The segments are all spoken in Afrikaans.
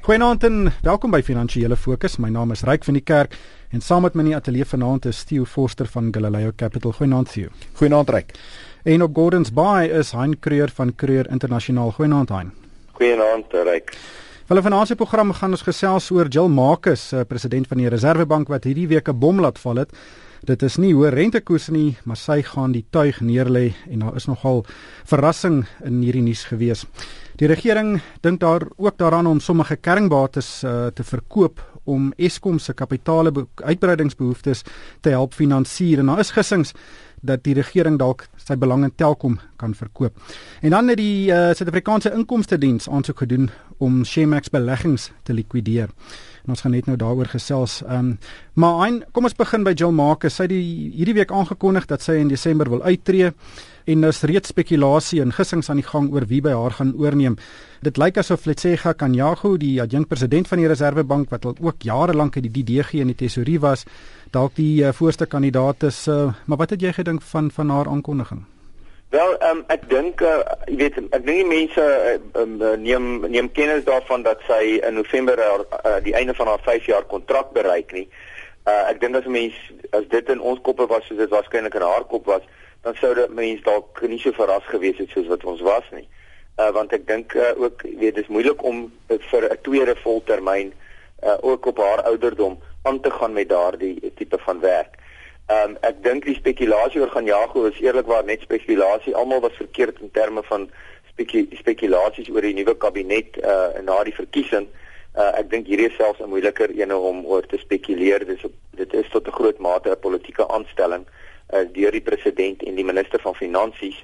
Goeienaand en welkom by Finansiële Fokus. My naam is Ryk van die Kerk en saam met my in die ateljee vanaand is Theo Forster van Galileo Capital. Goeienaand Theo. Goeienaand Ryk. En op Gordons Bay is Hein Creer van Creer Internasionaal. Goeienaand Hein. Goeienaand Ryk. Hulle vanaand se program gaan ons gesels oor Jill Marcus, eh, president van die Reserwebank wat hierdie week 'n bom laat val het. Dit is nie hoë rentekoerse nie, maar sy gaan die tuig neerlê en daar is nogal verrassing in hierdie nuus gewees. Die regering dink daar ook daaraan om sommige kernbates uh, te verkoop om Eskom se kapitale uitbreidingsbehoeftes te help finansier en daar is gissings dat die regering dalk sy belang in Telkom kan verkoop. En dan het die uh, Suid-Afrikaanse Inkomste Diens aansoek gedoen om Shemax beleggings te likwideer. En ons gaan net nou daaroor gesels. Ehm um, maar ein, kom ons begin by Jill Marcus. Sy het die hierdie week aangekondig dat sy in Desember wil uittreë en daar's reeds spekulasie en gissings aan die gang oor wie by haar gaan oorneem. Dit lyk asof Letsega Kanyago, die adjunkpresident van die Reserwebank wat al ook jare lank in die DG en die tesorie was, dalk die uh, voorste kandidaat is. Uh, maar wat het jy gedink van van haar aankondiging? Wel, um, ek dink uh, jy weet ek dink die mense um, neem neem kennis daarvan dat sy in November uh, uh, die einde van haar 5 jaar kontrak bereik nie. Uh, ek dink as mense as dit in ons koppe was soos dit waarskynlik in haar kop was, dan sou dit mense dalk nie so verras gewees het soos wat ons was nie. Uh want ek dink uh, ook weet dis moeilik om uh, vir 'n tweede voltermyn uh ook op haar ouderdom aan te gaan met daardie tipe van werk. Um ek dink die spekulasie oor gaan Jago is eerlikwaar net spekulasie. Almal was verkeerd in terme van speku spekulasies oor die nuwe kabinet uh na die verkiesing. Uh ek dink hierdie is selfs 'n moeiliker een om oor te spekuleer. Dis dit is tot 'n groot mate 'n politieke aanstelling uh, deur die president en die minister van finansies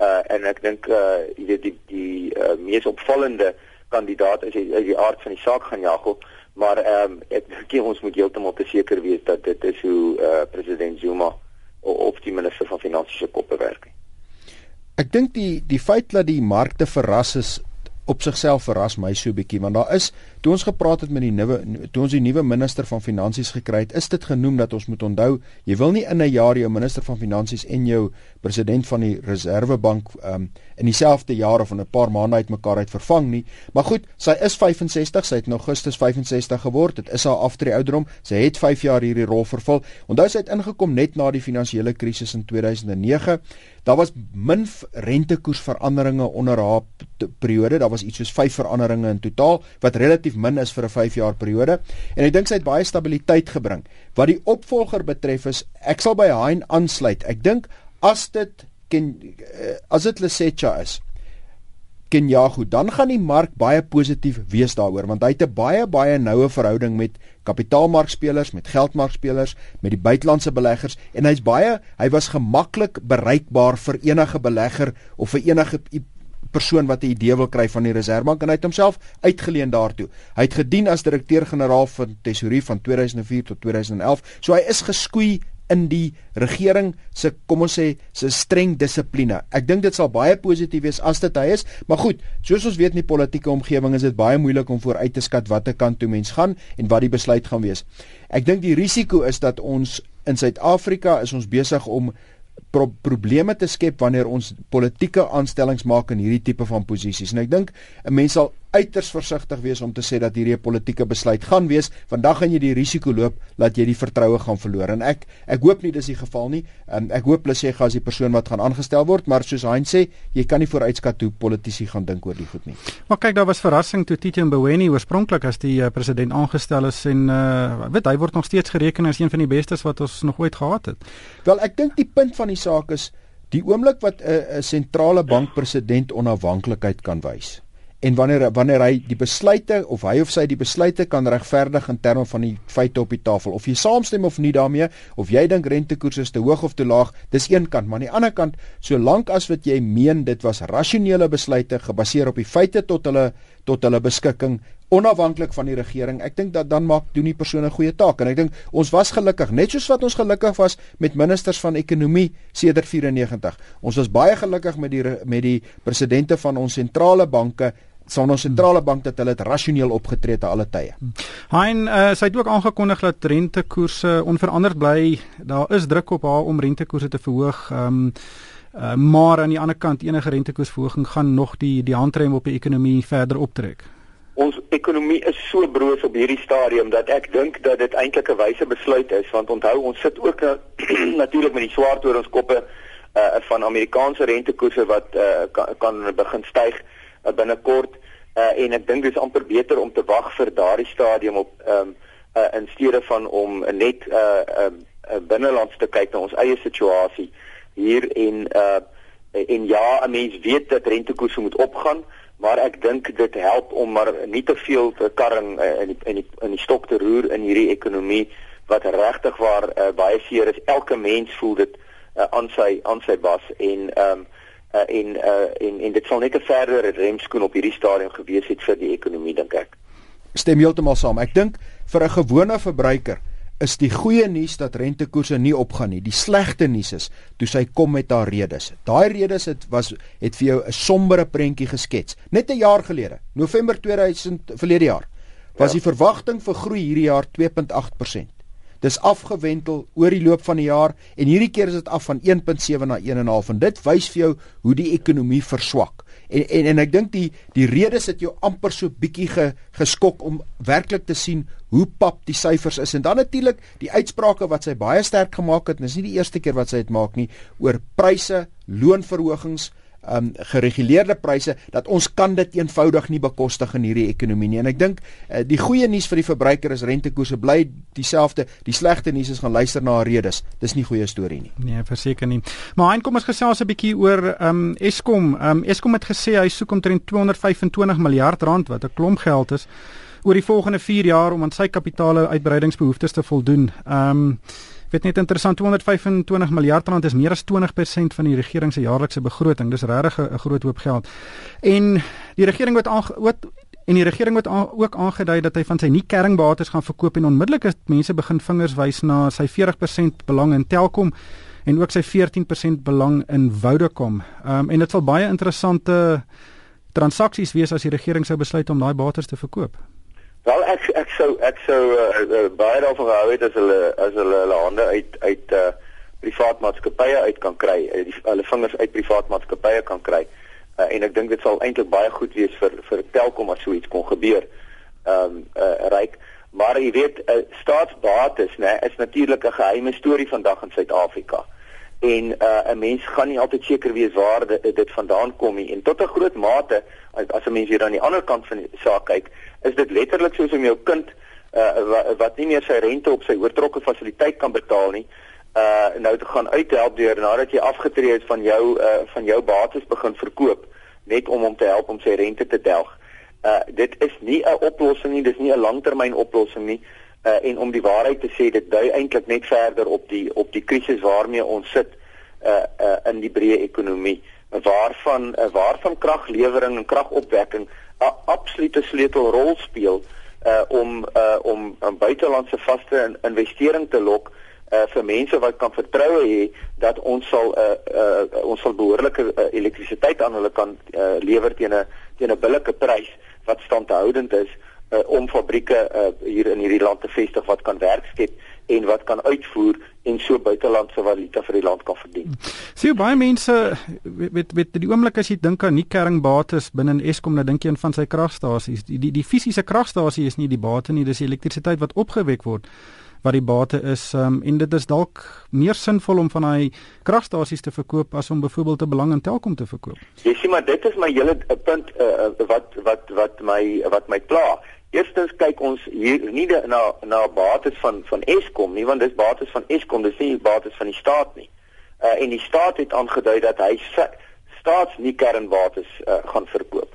uh, en ek dink uh, jy weet die die uh, mees opvallende kandidaat is uit die aard van die saak gaan Jago maar um, ek dink ons moet heeltemal te seker wees dat dit is hoe uh, president Zuma of die minister van finansies se kop bewerk. Ek dink die die feit dat die markte verras is op sigself verras my so bietjie want daar is toe ons gepraat het met die nuwe toe ons die nuwe minister van finansies gekry het is dit genoem dat ons moet onthou jy wil nie in 'n jaar jou minister van finansies en jou president van die reservebank um, in dieselfde jaar of in 'n paar maande uitmekaar uit vervang nie. Maar goed sy is 65 sy het in Augustus 65 geword dit is haar aftree ouderdom sy het 5 jaar hierdie rol vervul. Onthou sy het ingekom net na die finansiële krisis in 2009 daar was min rentekoersveranderinge onder haar periode daar was iets soos 5 veranderinge in totaal wat relatief min is vir 'n 5 jaar periode en ek dink sy het baie stabiliteit gebring. Wat die opvolger betref is ek sal by Hein aansluit. Ek dink as dit ken eh, as dit Lesetja is Kenyago, dan gaan die mark baie positief wees daaroor want hy het 'n baie baie noue verhouding met kapitaalmarkspelers, met geldmarkspelers, met die buitelandse beleggers en hy's baie hy was gemaklik bereikbaar vir enige belegger of vir enige persoon wat 'n idee wil kry van die Reserwebank en hy het homself uitgeleen daartoe. Hy het gedien as direkteur-generaal van Tesorie van 2004 tot 2011. So hy is geskoei in die regering se kom ons sê se streng dissipline. Ek dink dit sal baie positief wees as dit hy is, maar goed, soos ons weet in die politieke omgewing is dit baie moeilik om vooruit te skat watter kant toe mens gaan en wat die besluit gaan wees. Ek dink die risiko is dat ons in Suid-Afrika is ons besig om pro probleme te skep wanneer ons politieke aanstellings maak in hierdie tipe van posisies. En ek dink 'n mens sal uiters versigtig wees om te sê dat hierdie 'n politieke besluit gaan wees, want dan gaan jy die risiko loop dat jy die vertroue gaan verloor. En ek ek hoop nie dis die geval nie. Um, ek hoop hulle sê gas die persoon wat gaan aangestel word, maar soos Hein sê, jy kan nie vooruitskat hoe politici gaan dink oor die goed nie. Maar kyk, daar was verrassing toe Tito Mboweni oorspronklik as die uh, president aangestel is en uh weet hy word nog steeds gereken as een van die bestes wat ons nog ooit gehad het. Wel, ek dink die punt van die saak is die oomblik wat 'n uh, sentrale bank president onafhanklikheid kan wys en wanneer wanneer hy die besluite of hy of sy die besluite kan regverdig in terme van die feite op die tafel. Of jy saamstem of nie daarmee of jy dink rentekoerse is te hoog of te laag dis een kant. Maar aan die ander kant solank as wat jy meen dit was rasionele besluite gebaseer op die feite tot hulle tot hulle beskikking onafhanklik van die regering ek dink dat dan maak doen die persoon 'n goeie taak. En ek dink ons was gelukkig net soos wat ons gelukkig was met ministers van ekonomie sedert 94 ons was baie gelukkig met die met die presidente van ons sentrale banke son ons sentrale bank dat hulle dit rasioneel opgetree het te alle tye. Hein, uh, sy het ook aangekondig dat rentekoerse onveranderd bly. Daar is druk op haar om rentekoerse te verhoog. Ehm um, uh, maar aan die ander kant enige rentekoersverhoging gaan nog die die handrem op die ekonomie verder optrek. ons ekonomie is so broos op hierdie stadium dat ek dink dat dit eintlik 'n wyse besluit is want onthou ons sit ook natuurlik met die swaard oor ons koppe uh, van Amerikaanse rentekoerse wat uh, kan, kan begin styg uh, binnekort uh, en ek dink dit is amper beter om te wag vir daardie stadium op um, uh, in steede van om net uh, uh, uh, binnelands te kyk na ons eie situasie hier en uh, en ja, 'n mens weet dat rentekoerse moet opgaan maar ek dink dit help om maar nie te veel te karring uh, in die, in die in die stok te roer in hierdie ekonomie wat regtig waar uh, baie seer is. Elke mens voel dit uh, aan sy aan sy bas en ehm um, uh, en uh, en en dit sal net 'n verdere remskoen op hierdie stadium gewees het vir die ekonomie dink ek. Stem heeltemal saam. Ek dink vir 'n gewone verbruiker is die goeie nuus dat rentekoerse nie opgaan nie. Die slegte nuus is toe sy kom met haar redes. Daai redes het was het vir jou 'n sombere prentjie geskets. Net 'n jaar gelede, November 2000 verlede jaar, was ja. die verwagting vir groei hierdie jaar 2.8%. Dis afgewentel oor die loop van die jaar en hierdie keer is dit af van 1.7 na 1.5 en dit wys vir jou hoe die ekonomie verswak. En en en ek dink die die redes het jou amper so bietjie ge, geskok om werklik te sien hoe pap die syfers is en dan natuurlik die uitsprake wat sy baie sterk gemaak het en dis nie die eerste keer wat sy dit maak nie oor pryse, loonverhogings, um gereguleerde pryse dat ons kan dit eenvoudig nie bekostig in hierdie ekonomie nie. En ek dink uh, die goeie nuus vir die verbruiker is rentekoerse bly dieselfde. Die slegte nuus is gaan luister na redes. Dis nie goeie storie nie. Nee, verseker nie. Maar hein kom ons gesels 'n bietjie oor um Eskom. Um Eskom het gesê hy soek omtrent 225 miljard rand wat 'n klomp geld is oor die volgende 4 jaar om aan sy kapitaal uitbreidingsbehoeftes te voldoen. Um weet net interessant 225 miljard rand is meer as 20% van die regering se jaarlikse begroting. Dis regtig 'n groot hoop geld. En die regering het ook en die regering het ook aangedui dat hy van sy nie kernbates gaan verkoop en onmiddellik het mense begin vingers wys na sy 40% belang in Telkom en ook sy 14% belang in Vodacom. Ehm um, en dit sal baie interessante transaksies wees as die regering sou besluit om daai bates te verkoop. Wel ek ek sou ek sou uh, uh, baie daarvan gehou het as hulle as hulle hulle hande uit uit uh, privaat maatskappye uit kan kry, uh, die, hulle vingers uit privaat maatskappye kan kry. Uh, en ek dink dit sal eintlik baie goed wees vir vir Telkom as so iets kon gebeur. Ehm um, uh, ryk, maar jy weet uh, staatsbates nê is natuurlik 'n geheime storie vandag in Suid-Afrika. En uh, 'n mens gaan nie altyd seker wees waar dit, dit vandaan kom nie en tot 'n groot mate as 'n mens hier aan die ander kant van die saak kyk, is dit letterlik soos om jou kind uh, wat, wat nie meer sy rente op sy oortrokke fasiliteit kan betaal nie, uh nou te gaan uithelp deur nadat jy afgetree het van jou uh van jou bates begin verkoop net om hom te help om sy rente te delg. Uh dit is nie 'n oplossing nie, dis nie 'n langtermyn oplossing nie. Uh en om die waarheid te sê, dit dui eintlik net verder op die op die krisis waarmee ons sit uh uh in die breë ekonomie waarvan uh, waarvan kraglewering en kragopwekking absolute sleutelrol speel uh om uh om 'n buitelandse vaste investering te lok uh vir mense wat kan vertroue hê dat ons sal uh, uh ons sal behoorlike uh, elektrisiteit aan hulle kan uh, lewer teen 'n teen 'n billike prys wat standhoudend is uh, om fabrieke uh, hier in hierdie land te vestig wat kan werk skep en wat kan uitvoer en so buitelandse valuta vir die land kan verdien. Sien so, baie mense weet weet die oomblik as jy dink aan nie kernbates binne Eskom nou dink jy aan van sy kragstasies. Die die, die fisiese kragstasie is nie die bate nie, dis die elektrisiteit wat opgewek word wat die bate is um, en dit is dalk meer sinvol om van hy kragstasies te verkoop as om byvoorbeeld 'n belang in Telkom te verkoop. Jy sien maar dit is my hele punt uh, wat wat wat my wat my pla. Eerstens kyk ons hier nie de, na na bates van van Eskom nie want dis bates van Eskom dis nie bates van die staat nie. Uh en die staat het aangedui dat hy staats nie kernbates uh, gaan verkoop.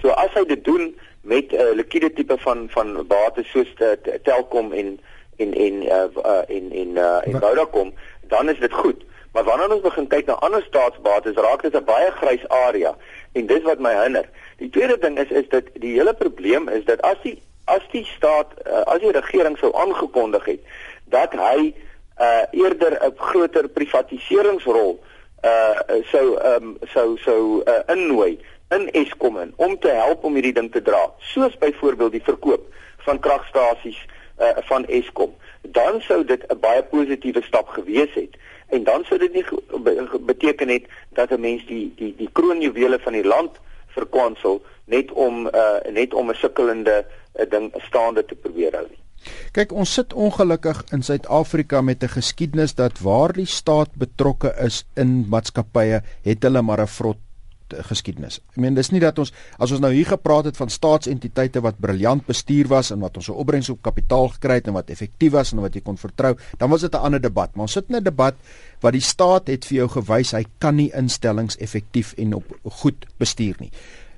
So as hy dit doen met 'n uh, liquide tipe van van bates soos te, Telkom en en en uh, uh en en uh en Vodacom, dan is dit goed. Maar wanneer ons begin kyk na ander staatsbates, raak dit 'n baie grys area en dis wat my hinder. Die tweede ding is is dat die hele probleem is dat as die as die staat uh, as die regering sou aangekondig het dat hy uh, eerder 'n groter privatiseringsrol uh sou um, sou sou uh, innooi in Eskom in om te help om hierdie ding te dra soos byvoorbeeld die verkoop van kragstasies uh, van Eskom dan sou dit 'n baie positiewe stap gewees het en dan sou dit nie beteken het dat 'n mens die die die kroonjuwele van die land verkwansel net om uh net om 'n sukkelende uh, ding staande te probeer hou nie. Kyk, ons sit ongelukkig in Suid-Afrika met 'n geskiedenis dat waar die staat betrokke is in maatskappye, het hulle maar 'n vrot geskiedenis. Ek meen dis nie dat ons as ons nou hier gepraat het van staatsentiteite wat briljant bestuur was en wat ons 'n opbrengs op kapitaal gekry het en wat effektief was en wat jy kon vertrou, dan was dit 'n ander debat. Maar ons sit in 'n debat wat die staat het vir jou gewys hy kan nie instellings effektief en op goed bestuur nie.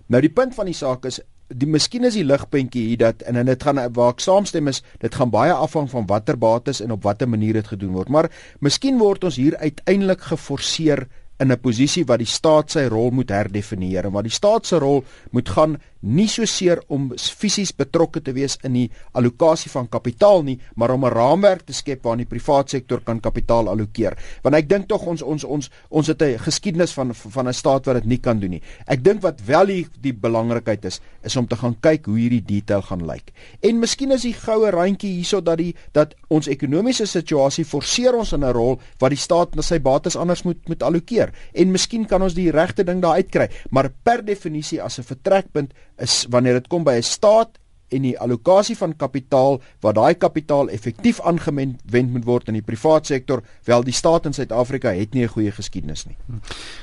Nou die punt van die saak is die miskien is die ligpuntjie hier dat en en dit gaan waar ek saamstem is dit gaan baie afhang van watter bates en op watter manier dit gedoen word maar miskien word ons hier uiteindelik geforseer in 'n posisie wat die staat sy rol moet herdefinieer en wat die staat se rol moet gaan nie so seer om fisies betrokke te wees in die allokasie van kapitaal nie, maar om 'n raamwerk te skep waarin die private sektor kan kapitaal allokeer. Want ek dink tog ons ons ons ons het 'n geskiedenis van van 'n staat wat dit nie kan doen nie. Ek dink wat wel die, die belangrikheid is, is om te gaan kyk hoe hierdie detail gaan lyk. En miskien is die goue randjie hierso dat die dat ons ekonomiese situasie forceer ons in 'n rol wat die staat na sy bates anders moet moet allokeer. En miskien kan ons die regte ding daar uitkry, maar per definisie as 'n vertrekpunt is wanneer dit kom by 'n staat en die allokasie van kapitaal waar daai kapitaal effektief aangewend moet word in die private sektor, wel die staat in Suid-Afrika het nie 'n goeie geskiedenis nie.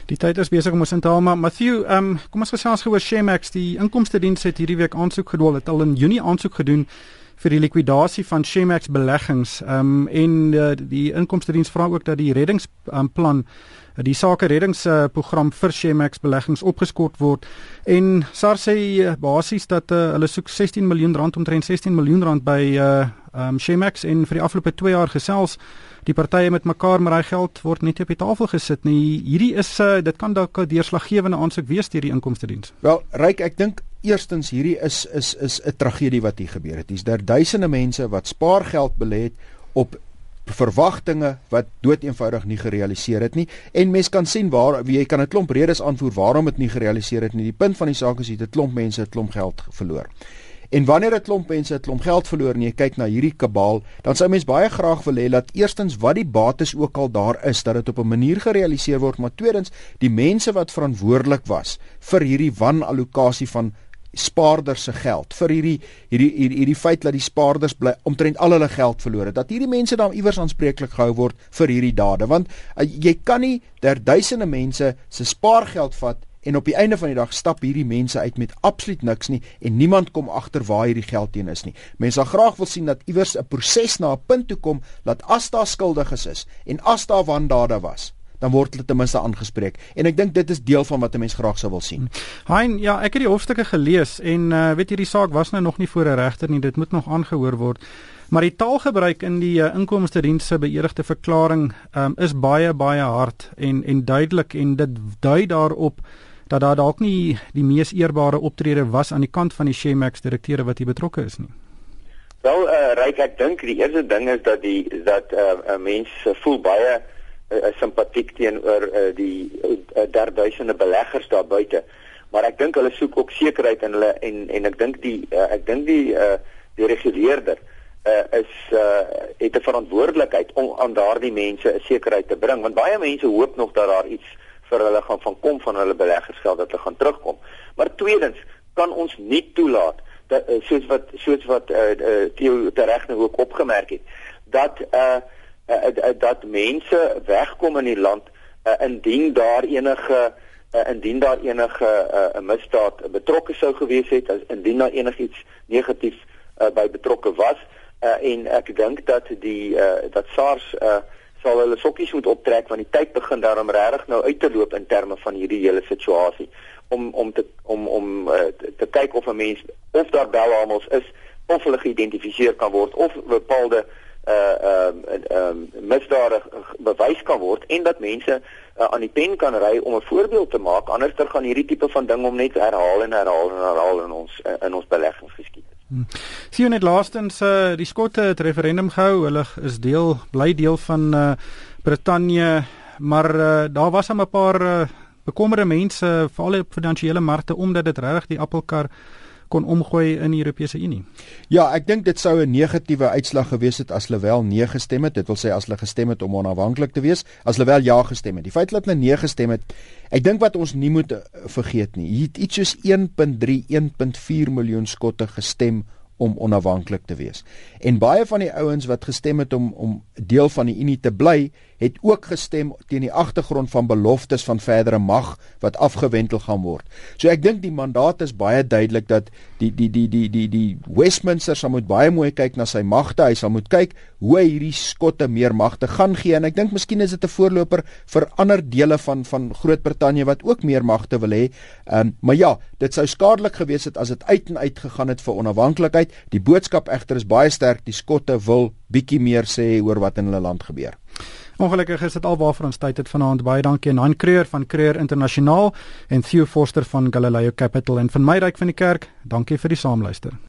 Die tyd is besig om ons in te haal, maar Matthew, ehm um, kom ons gesels gou oor Shemax. Die inkomste diens het hierdie week aansoek gedoen, het al in Junie aansoek gedoen vir die likwidasie van Shemax beleggings. Ehm um, en uh, die inkomste diens vra ook dat die reddingsplan um, die sake reddingsprogram vir Shemax beleggings opgeskort word en SARS sê uh, basies dat uh, hulle soek 16 miljoen rand omtrent 16 miljoen rand by uh, um, Shemax en vir die afgelope 2 jaar gesels. Die partye met mekaar maar hy geld word net op die tafel gesit nie. Hierdie is uh, dit kan dalk 'n deurslaggewende aansoek wees deur die inkomste diens wel ryk ek dink Eerstens hierdie is is is 'n tragedie wat hier gebeur het. Hier's daar duisende mense wat spaargeld belê het op verwagtinge wat doeteenvoudig nie gerealiseer het nie en mens kan sien waar jy kan 'n klomp redes aanvoer waarom dit nie gerealiseer het nie. Die punt van die saak is jy het 'n klomp mense 'n klomp geld verloor. En wanneer 'n klomp mense 'n klomp geld verloor en jy kyk na hierdie kabaal, dan sou mens baie graag wil hê dat eerstens wat die bates ook al daar is, dat dit op 'n manier gerealiseer word, maar tweedens die mense wat verantwoordelik was vir hierdie wanallokasie van spaarders se geld vir hierdie hierdie hierdie, hierdie feit dat die spaarders bly omtrent al hulle geld verloor het dat hierdie mense dan iewers aanspreeklik gehou word vir hierdie dade want uh, jy kan nie der duisende mense se spaargeld vat en op die einde van die dag stap hierdie mense uit met absoluut niks nie en niemand kom agter waar hierdie geld teen is nie. Mense sal graag wil sien dat iewers 'n proses na 'n punt toe kom dat as daar skuldiges is en as daar wandade was, dan word hulle ten minste aangespreek. En ek dink dit is deel van wat 'n mens graag sou wil sien. Hein, ja, ek het die hofstukke gelees en uh, weet jy die saak was nou nog nie voor 'n regter nie. Dit moet nog aangehoor word. Maar die taalgebruik in die uh, inkomste diens se beëdigde verklaring um, is baie baie hard en en duidelik en dit dui daarop dat daar dalk nie die mees eerbare optrede was aan die kant van die Shemax direkteure wat hier betrokke is nie. Wel, uh, Ryk, ek dink die eerste ding is dat die dat 'n uh, mens voel baie uh, simpatiek teenoor uh, die uh, derduisende beleggers daar buite. Maar ek dink hulle soek ook sekerheid in hulle en en ek dink die uh, ek dink die uh, die reguleerder uh, is uh, het 'n verantwoordelikheid om aan daardie mense 'n sekerheid te bring want baie mense hoop nog dat daar iets vir hulle gaan van kom van hulle beleggersgeld dat hulle gaan terugkom. Maar tweedens kan ons nie toelaat dat soos wat soos wat uh, uh, Theo tereg nou ook opgemerk het dat uh uh, uh, dat mense wegkom in die land uh, indien daar enige uh, indien daar enige 'n uh, misdaad betrokke sou gewees het as indien daar enigiets negatief uh, by betrokke was uh, en ek dink dat die uh, dat SARS uh, sal hulle sokkies moet optrek want die tyd begin daarom regtig nou uit te loop in terme van hierdie hele situasie om om te om om uh, te, kyk of 'n mens of daar belaamos is of hulle geïdentifiseer kan word of bepaalde uh ehm uh, um, misdadig bewys kan word en dat mense uh, aan die pen kan ry om 'n voorbeeld te maak anders dan gaan hierdie tipe van ding om net herhaal en herhaal en herhaal in ons uh, in ons beleggingsgeskiedenis. Hmm. Sien net laastens uh, die skotte het referendum gehou. Hulle is deel bly deel van uh, Brittanje, maar uh, daar was 'n paar uh, bekommerde mense veral op finansiële markte omdat dit regtig die appelkar kon omgooi in die Europese Unie. Ja, ek dink dit sou 'n negatiewe uitslag gewees het as hulle wel nee gestem het. Dit wil sê as hulle gestem het om onafhanklik te wees, as hulle wel ja gestem het. Die feit dat hulle nee gestem het, ek dink wat ons nie moet eh, vergeet nie. Hier het iets soos 1.3 1.4 miljoen skotte gestem om onafhanklik te wees. En baie van die ouens wat gestem het om om deel van die Unie te bly, het ook gestem teen die agtergrond van beloftes van verdere mag wat afgewentel gaan word. So ek dink die mandaat is baie duidelik dat die die die die die die Westminster sal moet baie mooi kyk na sy magte. Hy sal moet kyk hoe hy hierdie skotte meer magte gaan gee en ek dink miskien is dit 'n voorloper vir ander dele van van Groot-Brittanje wat ook meer magte wil hê. Ehm um, maar ja, dit sou skadelik gewees het as dit uit en uit gegaan het vir onafhanklikheid. Die boodskap egter is baie sterk. Die skotte wil bietjie meer sê oor wat in hulle land gebeur. Ongelukkig is dit alwaar ons tyd het vanaand. Baie dankie aan Han Creer van Creer Internasionaal en Theo Forster van Galileo Capital en van my ryk van die kerk. Dankie vir die saamluister.